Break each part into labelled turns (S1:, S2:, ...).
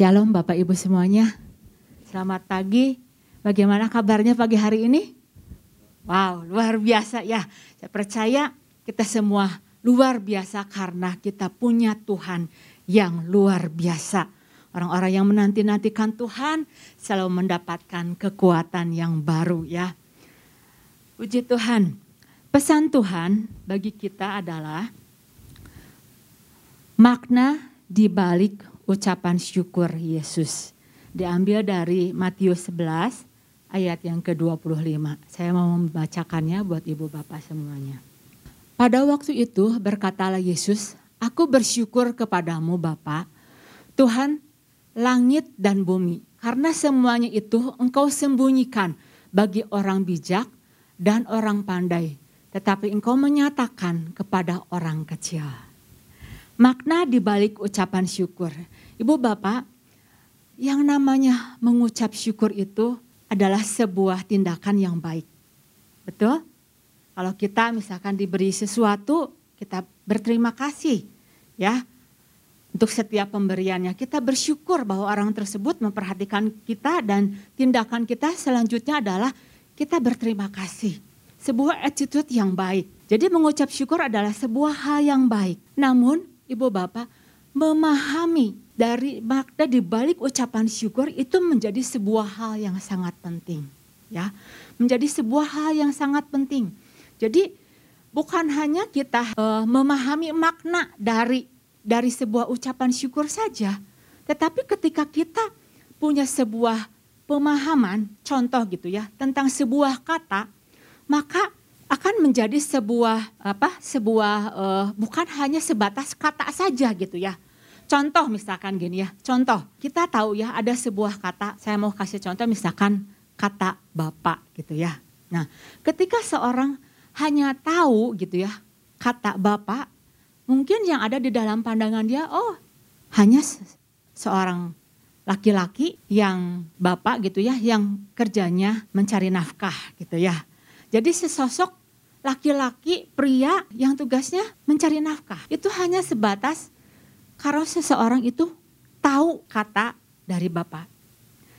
S1: Shalom Bapak Ibu semuanya. Selamat pagi. Bagaimana kabarnya pagi hari ini? Wow, luar biasa ya. Saya percaya kita semua luar biasa karena kita punya Tuhan yang luar biasa. Orang-orang yang menanti-nantikan Tuhan selalu mendapatkan kekuatan yang baru ya. Puji Tuhan. Pesan Tuhan bagi kita adalah makna di balik ucapan syukur Yesus. Diambil dari Matius 11 ayat yang ke-25. Saya mau membacakannya buat ibu bapak semuanya. Pada waktu itu berkatalah Yesus, Aku bersyukur kepadamu Bapa, Tuhan langit dan bumi, karena semuanya itu engkau sembunyikan bagi orang bijak dan orang pandai, tetapi engkau menyatakan kepada orang kecil. Makna di balik ucapan syukur. Ibu Bapak, yang namanya mengucap syukur itu adalah sebuah tindakan yang baik. Betul? Kalau kita misalkan diberi sesuatu, kita berterima kasih ya untuk setiap pemberiannya. Kita bersyukur bahwa orang tersebut memperhatikan kita dan tindakan kita selanjutnya adalah kita berterima kasih. Sebuah attitude yang baik. Jadi mengucap syukur adalah sebuah hal yang baik. Namun ibu bapak memahami dari makna di balik ucapan syukur itu menjadi sebuah hal yang sangat penting, ya. Menjadi sebuah hal yang sangat penting. Jadi bukan hanya kita uh, memahami makna dari dari sebuah ucapan syukur saja, tetapi ketika kita punya sebuah pemahaman, contoh gitu ya, tentang sebuah kata, maka akan menjadi sebuah apa? sebuah uh, bukan hanya sebatas kata saja gitu ya Contoh misalkan gini ya, contoh kita tahu ya ada sebuah kata, saya mau kasih contoh misalkan kata bapak gitu ya. Nah ketika seorang hanya tahu gitu ya kata bapak, mungkin yang ada di dalam pandangan dia, oh hanya seorang laki-laki yang bapak gitu ya, yang kerjanya mencari nafkah gitu ya. Jadi sesosok laki-laki pria yang tugasnya mencari nafkah. Itu hanya sebatas kalau seseorang itu tahu kata dari Bapak.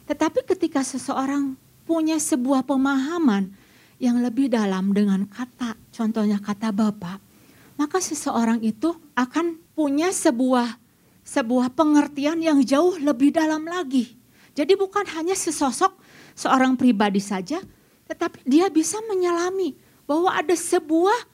S1: Tetapi ketika seseorang punya sebuah pemahaman yang lebih dalam dengan kata, contohnya kata Bapak, maka seseorang itu akan punya sebuah sebuah pengertian yang jauh lebih dalam lagi. Jadi bukan hanya sesosok seorang pribadi saja, tetapi dia bisa menyelami bahwa ada sebuah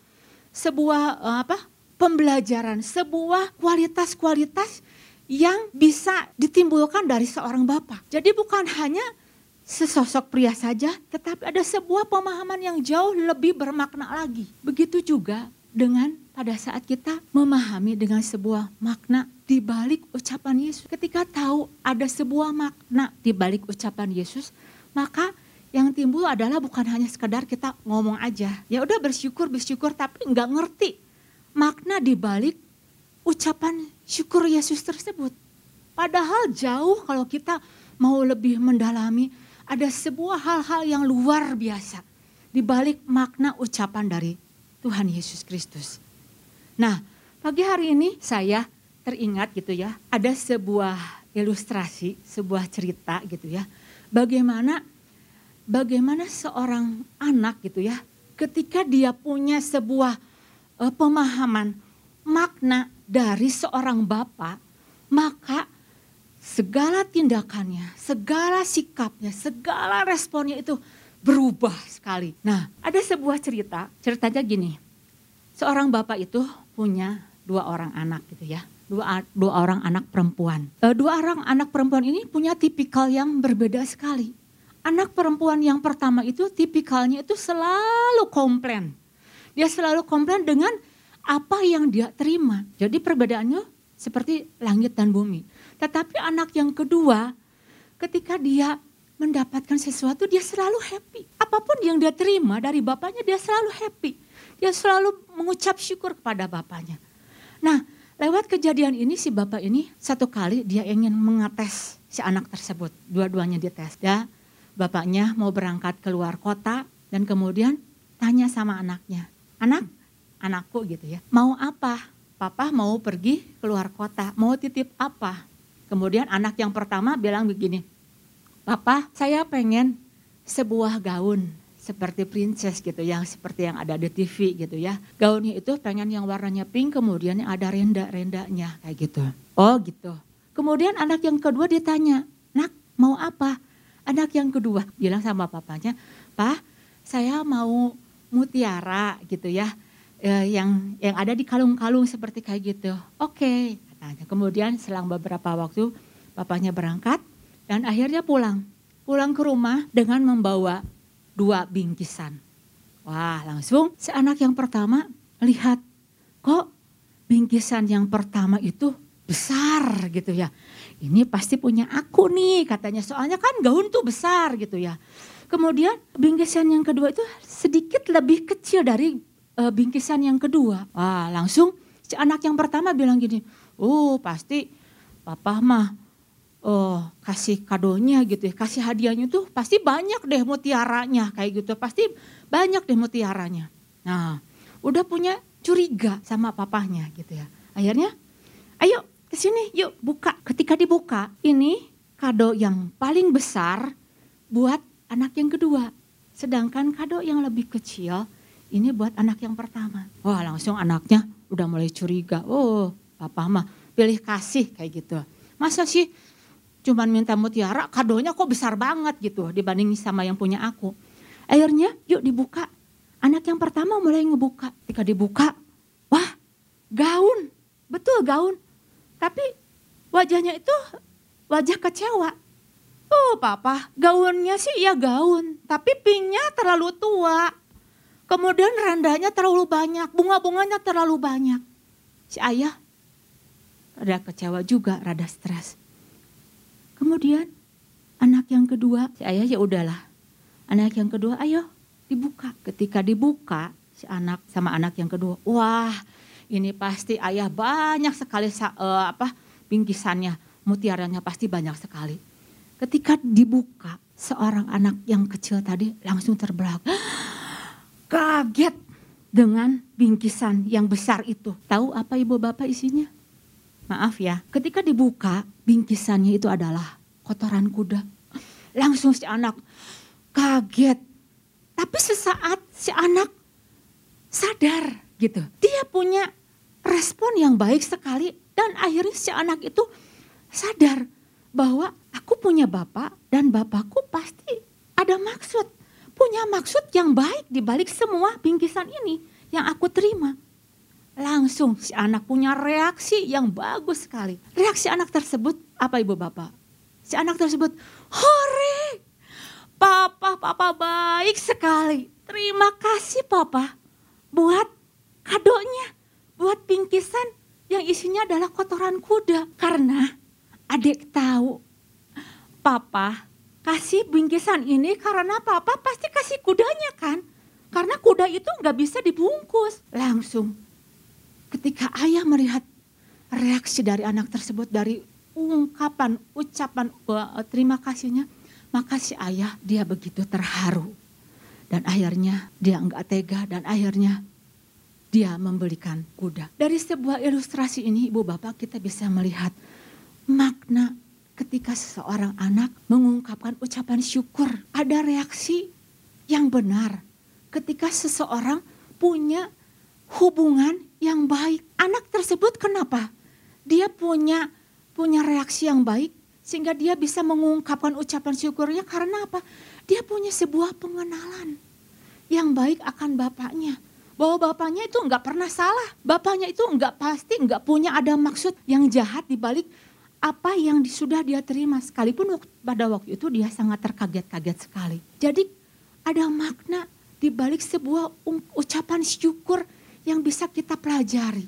S1: sebuah eh, apa pembelajaran, sebuah kualitas-kualitas yang bisa ditimbulkan dari seorang bapak. Jadi bukan hanya sesosok pria saja, tetapi ada sebuah pemahaman yang jauh lebih bermakna lagi. Begitu juga dengan pada saat kita memahami dengan sebuah makna di balik ucapan Yesus. Ketika tahu ada sebuah makna di balik ucapan Yesus, maka yang timbul adalah bukan hanya sekedar kita ngomong aja. Ya udah bersyukur, bersyukur tapi nggak ngerti makna di balik ucapan syukur Yesus tersebut. Padahal jauh kalau kita mau lebih mendalami ada sebuah hal-hal yang luar biasa di balik makna ucapan dari Tuhan Yesus Kristus. Nah, pagi hari ini saya teringat gitu ya, ada sebuah ilustrasi, sebuah cerita gitu ya. Bagaimana bagaimana seorang anak gitu ya, ketika dia punya sebuah uh, pemahaman makna dari seorang bapak, maka segala tindakannya, segala sikapnya, segala responnya itu berubah sekali. Nah, ada sebuah cerita, ceritanya gini. Seorang bapak itu punya dua orang anak gitu ya. Dua, dua orang anak perempuan. E, dua orang anak perempuan ini punya tipikal yang berbeda sekali. Anak perempuan yang pertama itu tipikalnya itu selalu komplain dia selalu komplain dengan apa yang dia terima. Jadi perbedaannya seperti langit dan bumi. Tetapi anak yang kedua, ketika dia mendapatkan sesuatu, dia selalu happy. Apa pun yang dia terima dari bapaknya, dia selalu happy. Dia selalu mengucap syukur kepada bapaknya. Nah, lewat kejadian ini si bapak ini satu kali dia ingin mengetes si anak tersebut. Dua-duanya dites. Ya, bapaknya mau berangkat keluar kota dan kemudian tanya sama anaknya, anak, anakku gitu ya. Mau apa? Papa mau pergi keluar kota, mau titip apa? Kemudian anak yang pertama bilang begini, Papa saya pengen sebuah gaun seperti princess gitu yang seperti yang ada di TV gitu ya. Gaunnya itu pengen yang warnanya pink kemudian yang ada renda-rendanya kayak gitu. Oh gitu. Kemudian anak yang kedua ditanya, nak mau apa? Anak yang kedua bilang sama papanya, Pak saya mau mutiara gitu ya. Eh, yang yang ada di kalung-kalung seperti kayak gitu. Oke, katanya. Kemudian selang beberapa waktu papanya berangkat dan akhirnya pulang. Pulang ke rumah dengan membawa dua bingkisan. Wah langsung si anak yang pertama lihat kok bingkisan yang pertama itu besar gitu ya. Ini pasti punya aku nih katanya soalnya kan gaun tuh besar gitu ya. Kemudian bingkisan yang kedua itu sedikit lebih kecil dari uh, bingkisan yang kedua. Wah langsung si anak yang pertama bilang gini, oh pasti papa mah oh kasih kadonya gitu ya, kasih hadiahnya tuh pasti banyak deh mutiaranya kayak gitu, pasti banyak deh mutiaranya. Nah, udah punya curiga sama papahnya gitu ya. Akhirnya, ayo ke sini, yuk buka. Ketika dibuka, ini kado yang paling besar buat anak yang kedua. Sedangkan kado yang lebih kecil ini buat anak yang pertama. Wah langsung anaknya udah mulai curiga. Oh papa mah pilih kasih kayak gitu. Masa sih cuman minta mutiara kadonya kok besar banget gitu dibanding sama yang punya aku. Akhirnya yuk dibuka. Anak yang pertama mulai ngebuka. Ketika dibuka, wah gaun. Betul gaun. Tapi wajahnya itu wajah kecewa. Oh papa, gaunnya sih ya gaun. Tapi pinknya terlalu tua. Kemudian randanya terlalu banyak, bunga-bunganya terlalu banyak. Si ayah rada kecewa juga, rada stres. Kemudian anak yang kedua, si ayah ya udahlah. Anak yang kedua, ayo dibuka. Ketika dibuka, si anak sama anak yang kedua, wah ini pasti ayah banyak sekali uh, apa bingkisannya, mutiaranya pasti banyak sekali. Ketika dibuka, seorang anak yang kecil tadi langsung terbelalak. Kaget dengan bingkisan yang besar itu. Tahu apa ibu bapak isinya? Maaf ya, ketika dibuka bingkisannya itu adalah kotoran kuda. Langsung si anak kaget. Tapi sesaat si anak sadar gitu. Dia punya respon yang baik sekali dan akhirnya si anak itu sadar bahwa aku punya bapak dan bapakku pasti ada maksud. Punya maksud yang baik di balik semua bingkisan ini yang aku terima. Langsung si anak punya reaksi yang bagus sekali. Reaksi anak tersebut apa ibu bapak? Si anak tersebut, hore, papa, papa baik sekali. Terima kasih papa buat kadonya, buat bingkisan yang isinya adalah kotoran kuda. Karena adik tahu papa kasih bingkisan ini karena papa pasti kasih kudanya kan. Karena kuda itu nggak bisa dibungkus. Langsung Ketika ayah melihat reaksi dari anak tersebut dari ungkapan, ucapan terima kasihnya, maka si ayah dia begitu terharu. Dan akhirnya dia enggak tega dan akhirnya dia membelikan kuda. Dari sebuah ilustrasi ini ibu bapak kita bisa melihat makna ketika seseorang anak mengungkapkan ucapan syukur. Ada reaksi yang benar ketika seseorang punya hubungan yang baik. Anak tersebut kenapa? Dia punya punya reaksi yang baik sehingga dia bisa mengungkapkan ucapan syukurnya karena apa? Dia punya sebuah pengenalan yang baik akan bapaknya. Bahwa bapaknya itu enggak pernah salah. Bapaknya itu enggak pasti enggak punya ada maksud yang jahat di balik apa yang sudah dia terima. Sekalipun pada waktu itu dia sangat terkaget-kaget sekali. Jadi ada makna di balik sebuah ucapan syukur yang bisa kita pelajari.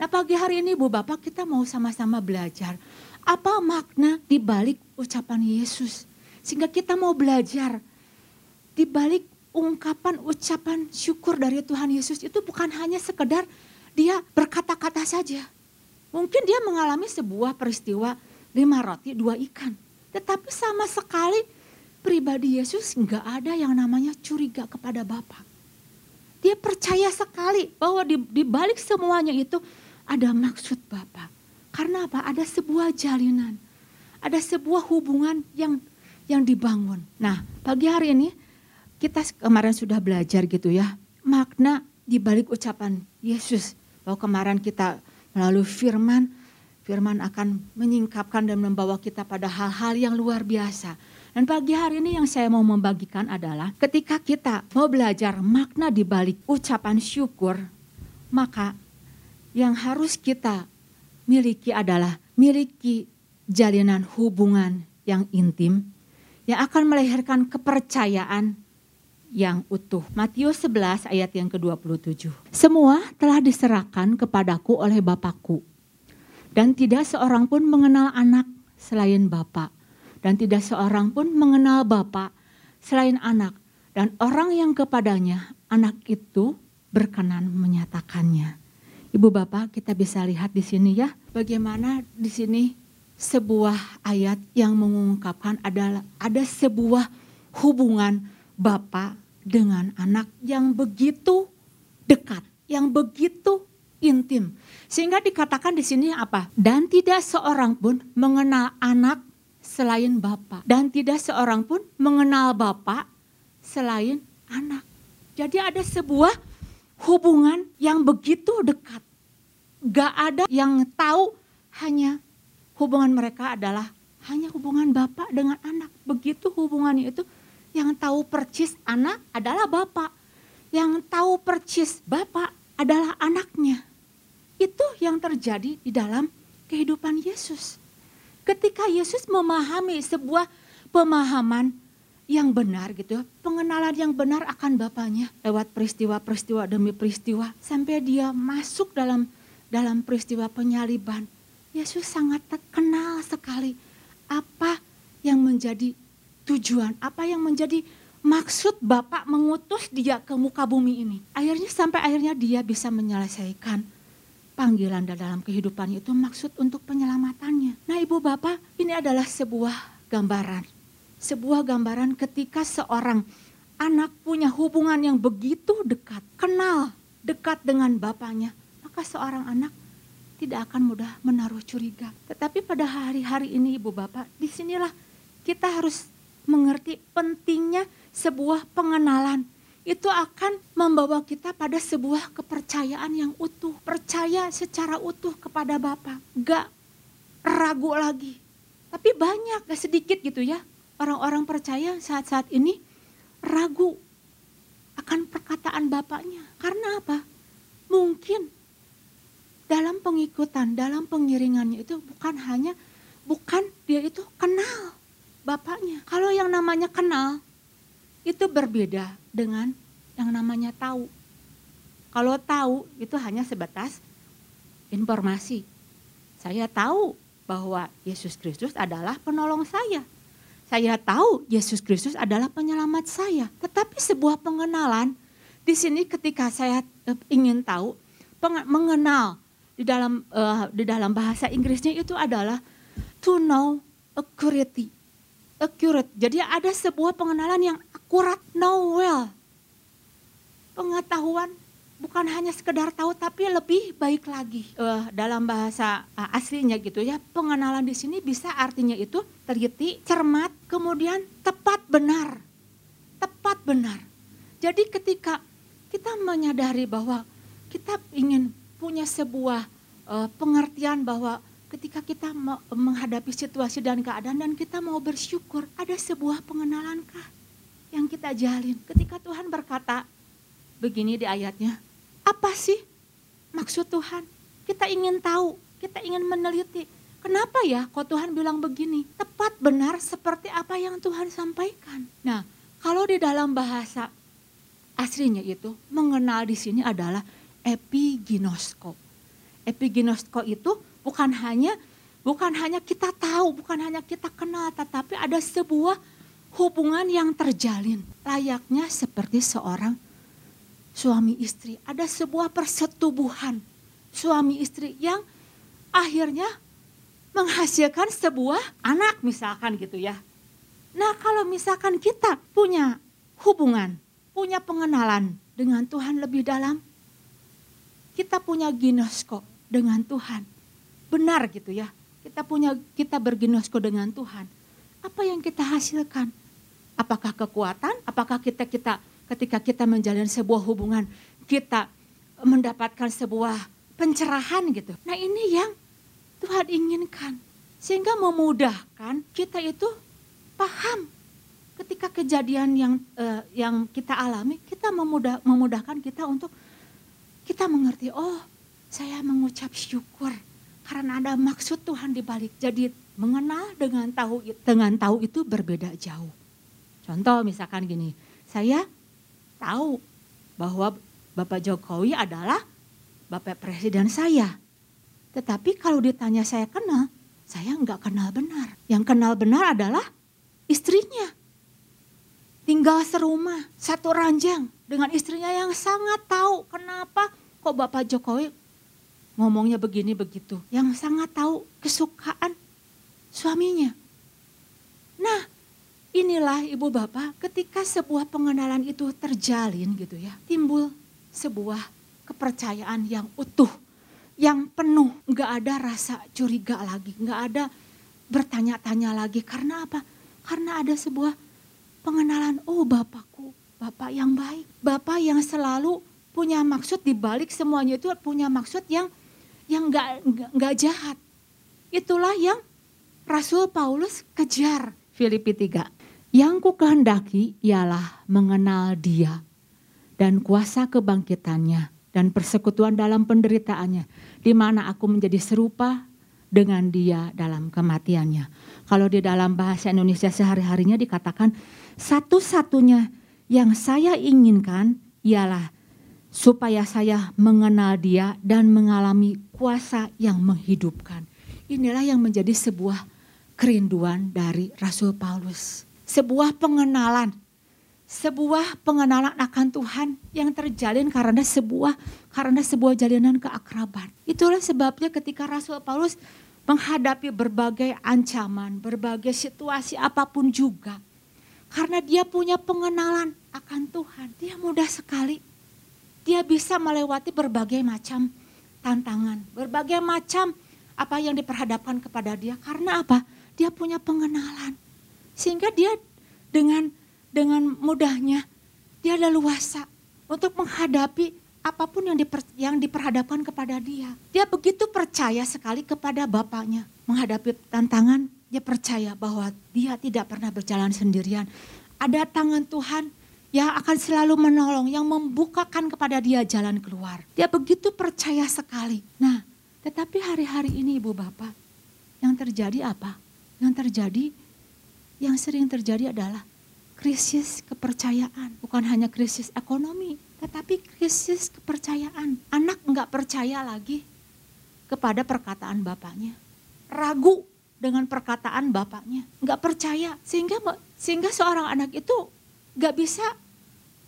S1: Nah pagi hari ini Bu Bapak kita mau sama-sama belajar. Apa makna di balik ucapan Yesus. Sehingga kita mau belajar di balik ungkapan ucapan syukur dari Tuhan Yesus itu bukan hanya sekedar dia berkata-kata saja. Mungkin dia mengalami sebuah peristiwa lima roti dua ikan. Tetapi sama sekali pribadi Yesus nggak ada yang namanya curiga kepada Bapak. Dia percaya sekali bahwa di, di balik semuanya itu ada maksud Bapak. Karena apa? Ada sebuah jalinan. Ada sebuah hubungan yang yang dibangun. Nah, pagi hari ini kita kemarin sudah belajar gitu ya, makna di balik ucapan Yesus. Bahwa kemarin kita melalui firman, firman akan menyingkapkan dan membawa kita pada hal-hal yang luar biasa. Dan pagi hari ini yang saya mau membagikan adalah ketika kita mau belajar makna di balik ucapan syukur, maka yang harus kita miliki adalah miliki jalinan hubungan yang intim yang akan melahirkan kepercayaan yang utuh. Matius 11 ayat yang ke-27. Semua telah diserahkan kepadaku oleh Bapakku. Dan tidak seorang pun mengenal anak selain Bapak. Dan tidak seorang pun mengenal Bapak selain anak. Dan orang yang kepadanya anak itu berkenan menyatakannya. Ibu Bapak kita bisa lihat di sini ya. Bagaimana di sini sebuah ayat yang mengungkapkan adalah ada sebuah hubungan bapak dengan anak yang begitu dekat, yang begitu intim. Sehingga dikatakan di sini apa? Dan tidak seorang pun mengenal anak selain bapak dan tidak seorang pun mengenal bapak selain anak. Jadi ada sebuah hubungan yang begitu dekat. Gak ada yang tahu hanya hubungan mereka adalah hanya hubungan bapak dengan anak. Begitu hubungannya itu yang tahu percis anak adalah bapak. Yang tahu percis bapak adalah anaknya. Itu yang terjadi di dalam kehidupan Yesus. Ketika Yesus memahami sebuah pemahaman yang benar gitu, pengenalan yang benar akan Bapaknya lewat peristiwa-peristiwa demi peristiwa sampai dia masuk dalam dalam peristiwa penyaliban Yesus sangat terkenal sekali apa yang menjadi tujuan, apa yang menjadi maksud Bapak mengutus dia ke muka bumi ini. Akhirnya sampai akhirnya dia bisa menyelesaikan panggilan dalam kehidupan itu maksud untuk penyelamatannya. Nah ibu bapak ini adalah sebuah gambaran. Sebuah gambaran ketika seorang anak punya hubungan yang begitu dekat, kenal dekat dengan bapaknya. Maka seorang anak tidak akan mudah menaruh curiga. Tetapi pada hari-hari ini Ibu Bapak, di sinilah kita harus mengerti pentingnya sebuah pengenalan. Itu akan membawa kita pada sebuah kepercayaan yang utuh. Percaya secara utuh kepada Bapak. Gak ragu lagi. Tapi banyak, gak sedikit gitu ya. Orang-orang percaya saat-saat ini ragu akan perkataan Bapaknya. Karena apa? Mungkin dalam pengikutan, dalam pengiringannya itu bukan hanya bukan dia itu kenal bapaknya. Kalau yang namanya kenal itu berbeda dengan yang namanya tahu. Kalau tahu itu hanya sebatas informasi. Saya tahu bahwa Yesus Kristus adalah penolong saya. Saya tahu Yesus Kristus adalah penyelamat saya. Tetapi sebuah pengenalan di sini ketika saya eh, ingin tahu mengenal di dalam uh, di dalam bahasa Inggrisnya itu adalah to know accurately. Accurate. Jadi ada sebuah pengenalan yang akurat, know well. Pengetahuan bukan hanya sekedar tahu tapi lebih baik lagi. Uh, dalam bahasa uh, aslinya gitu ya, pengenalan di sini bisa artinya itu teliti, cermat, kemudian tepat benar. Tepat benar. Jadi ketika kita menyadari bahwa kita ingin punya sebuah uh, pengertian bahwa ketika kita menghadapi situasi dan keadaan dan kita mau bersyukur, ada sebuah pengenalankah yang kita jalin? Ketika Tuhan berkata begini di ayatnya, apa sih maksud Tuhan? Kita ingin tahu, kita ingin meneliti. Kenapa ya kok Tuhan bilang begini? Tepat benar seperti apa yang Tuhan sampaikan. Nah, kalau di dalam bahasa aslinya itu mengenal di sini adalah epiginosko. Epiginosko itu bukan hanya bukan hanya kita tahu, bukan hanya kita kenal, tetapi ada sebuah hubungan yang terjalin. Layaknya seperti seorang suami istri. Ada sebuah persetubuhan suami istri yang akhirnya menghasilkan sebuah anak misalkan gitu ya. Nah kalau misalkan kita punya hubungan, punya pengenalan dengan Tuhan lebih dalam, kita punya ginosko dengan Tuhan. Benar gitu ya. kita punya kita berginosko dengan Tuhan, apa yang kita hasilkan? Apakah kekuatan? Apakah kita kita ketika kita menjalin sebuah hubungan kita mendapatkan sebuah pencerahan gitu. Nah, ini yang Tuhan inginkan. Sehingga memudahkan kita itu paham ketika kejadian yang uh, yang kita alami, kita memudah, memudahkan kita untuk kita mengerti, oh saya mengucap syukur karena ada maksud Tuhan di balik. Jadi mengenal dengan tahu dengan tahu itu berbeda jauh. Contoh misalkan gini, saya tahu bahwa Bapak Jokowi adalah Bapak Presiden saya. Tetapi kalau ditanya saya kenal, saya nggak kenal benar. Yang kenal benar adalah istrinya tinggal serumah, satu ranjang dengan istrinya yang sangat tahu kenapa kok Bapak Jokowi ngomongnya begini begitu. Yang sangat tahu kesukaan suaminya. Nah, inilah ibu bapak ketika sebuah pengenalan itu terjalin gitu ya. Timbul sebuah kepercayaan yang utuh, yang penuh. Nggak ada rasa curiga lagi, nggak ada bertanya-tanya lagi. Karena apa? Karena ada sebuah pengenalan, oh Bapakku, Bapak yang baik. Bapak yang selalu punya maksud di balik semuanya itu punya maksud yang yang nggak nggak jahat. Itulah yang Rasul Paulus kejar. Filipi 3. Yang ku kehendaki ialah mengenal dia dan kuasa kebangkitannya dan persekutuan dalam penderitaannya di mana aku menjadi serupa dengan dia dalam kematiannya. Kalau di dalam bahasa Indonesia sehari-harinya dikatakan satu-satunya yang saya inginkan ialah supaya saya mengenal dia dan mengalami kuasa yang menghidupkan. Inilah yang menjadi sebuah kerinduan dari Rasul Paulus. Sebuah pengenalan, sebuah pengenalan akan Tuhan yang terjalin karena sebuah karena sebuah jalinan keakraban. Itulah sebabnya ketika Rasul Paulus menghadapi berbagai ancaman, berbagai situasi apa pun juga, karena dia punya pengenalan akan Tuhan. Dia mudah sekali. Dia bisa melewati berbagai macam tantangan. Berbagai macam apa yang diperhadapkan kepada dia. Karena apa? Dia punya pengenalan. Sehingga dia dengan dengan mudahnya dia leluasa untuk menghadapi apa pun yang, diper, yang diperhadapkan kepada dia. Dia begitu percaya sekali kepada Bapaknya. Menghadapi tantangan, dia percaya bahwa dia tidak pernah berjalan sendirian. Ada tangan Tuhan yang akan selalu menolong, yang membukakan kepada dia jalan keluar. Dia begitu percaya sekali. Nah, tetapi hari-hari ini ibu bapak, yang terjadi apa? Yang terjadi, yang sering terjadi adalah krisis kepercayaan. Bukan hanya krisis ekonomi, tetapi krisis kepercayaan. Anak nggak percaya lagi kepada perkataan bapaknya. Ragu dengan perkataan bapaknya. Nggak percaya. Sehingga sehingga seorang anak itu nggak bisa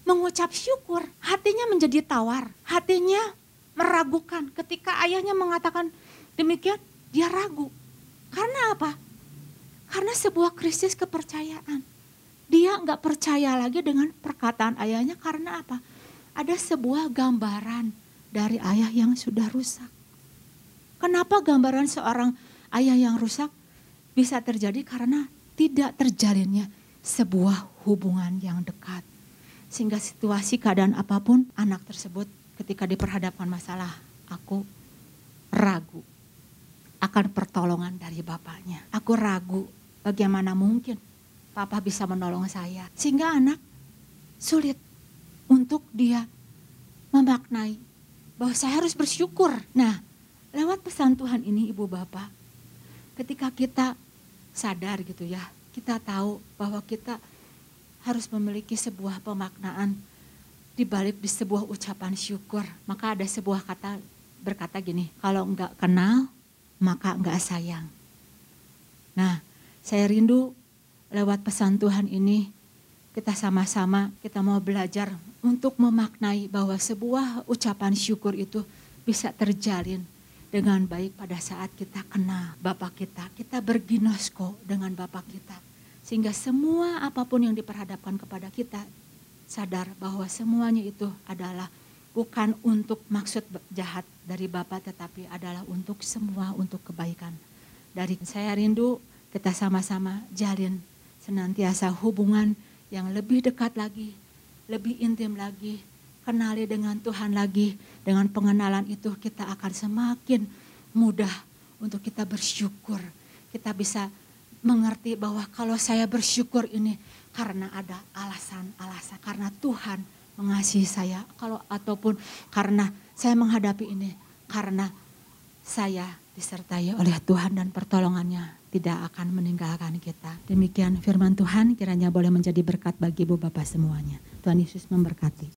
S1: mengucap syukur. Hatinya menjadi tawar. Hatinya meragukan. Ketika ayahnya mengatakan demikian, dia ragu. Karena apa? Karena sebuah krisis kepercayaan. Dia nggak percaya lagi dengan perkataan ayahnya karena apa? Ada sebuah gambaran dari ayah yang sudah rusak. Kenapa gambaran seorang ayah yang rusak? bisa terjadi karena tidak terjalinnya sebuah hubungan yang dekat. Sehingga situasi keadaan apa pun anak tersebut ketika diperhadapkan masalah aku ragu akan pertolongan dari bapaknya. Aku ragu bagaimana mungkin papa bisa menolong saya. Sehingga anak sulit untuk dia memaknai bahwa saya harus bersyukur. Nah, lewat pesan Tuhan ini ibu bapak, ketika kita sadar gitu ya, kita tahu bahwa kita harus memiliki sebuah pemaknaan di balik di sebuah ucapan syukur. Maka ada sebuah kata berkata gini, kalau enggak kenal maka enggak sayang. Nah, saya rindu lewat pesan Tuhan ini kita sama-sama kita mau belajar untuk memaknai bahwa sebuah ucapan syukur itu bisa terjalin dengan baik pada saat kita kenal Bapak kita. Kita berginosko dengan Bapak kita. Sehingga semua apa pun yang diperhadapkan kepada kita sadar bahwa semuanya itu adalah bukan untuk maksud jahat dari Bapak tetapi adalah untuk semua untuk kebaikan Dari saya rindu kita sama-sama jalin senantiasa hubungan yang lebih dekat lagi, lebih intim lagi, kenali dengan Tuhan lagi. Dengan pengenalan itu kita akan semakin mudah untuk kita bersyukur. Kita bisa mengerti bahwa kalau saya bersyukur ini karena ada alasan-alasan, karena Tuhan mengasihi saya, kalau ataupun karena saya menghadapi ini, karena saya disertai oleh Tuhan dan pertolongannya tidak akan meninggalkan kita. Demikian firman Tuhan kiranya boleh menjadi berkat bagi ibu bapak semuanya. Tuhan Yesus memberkati.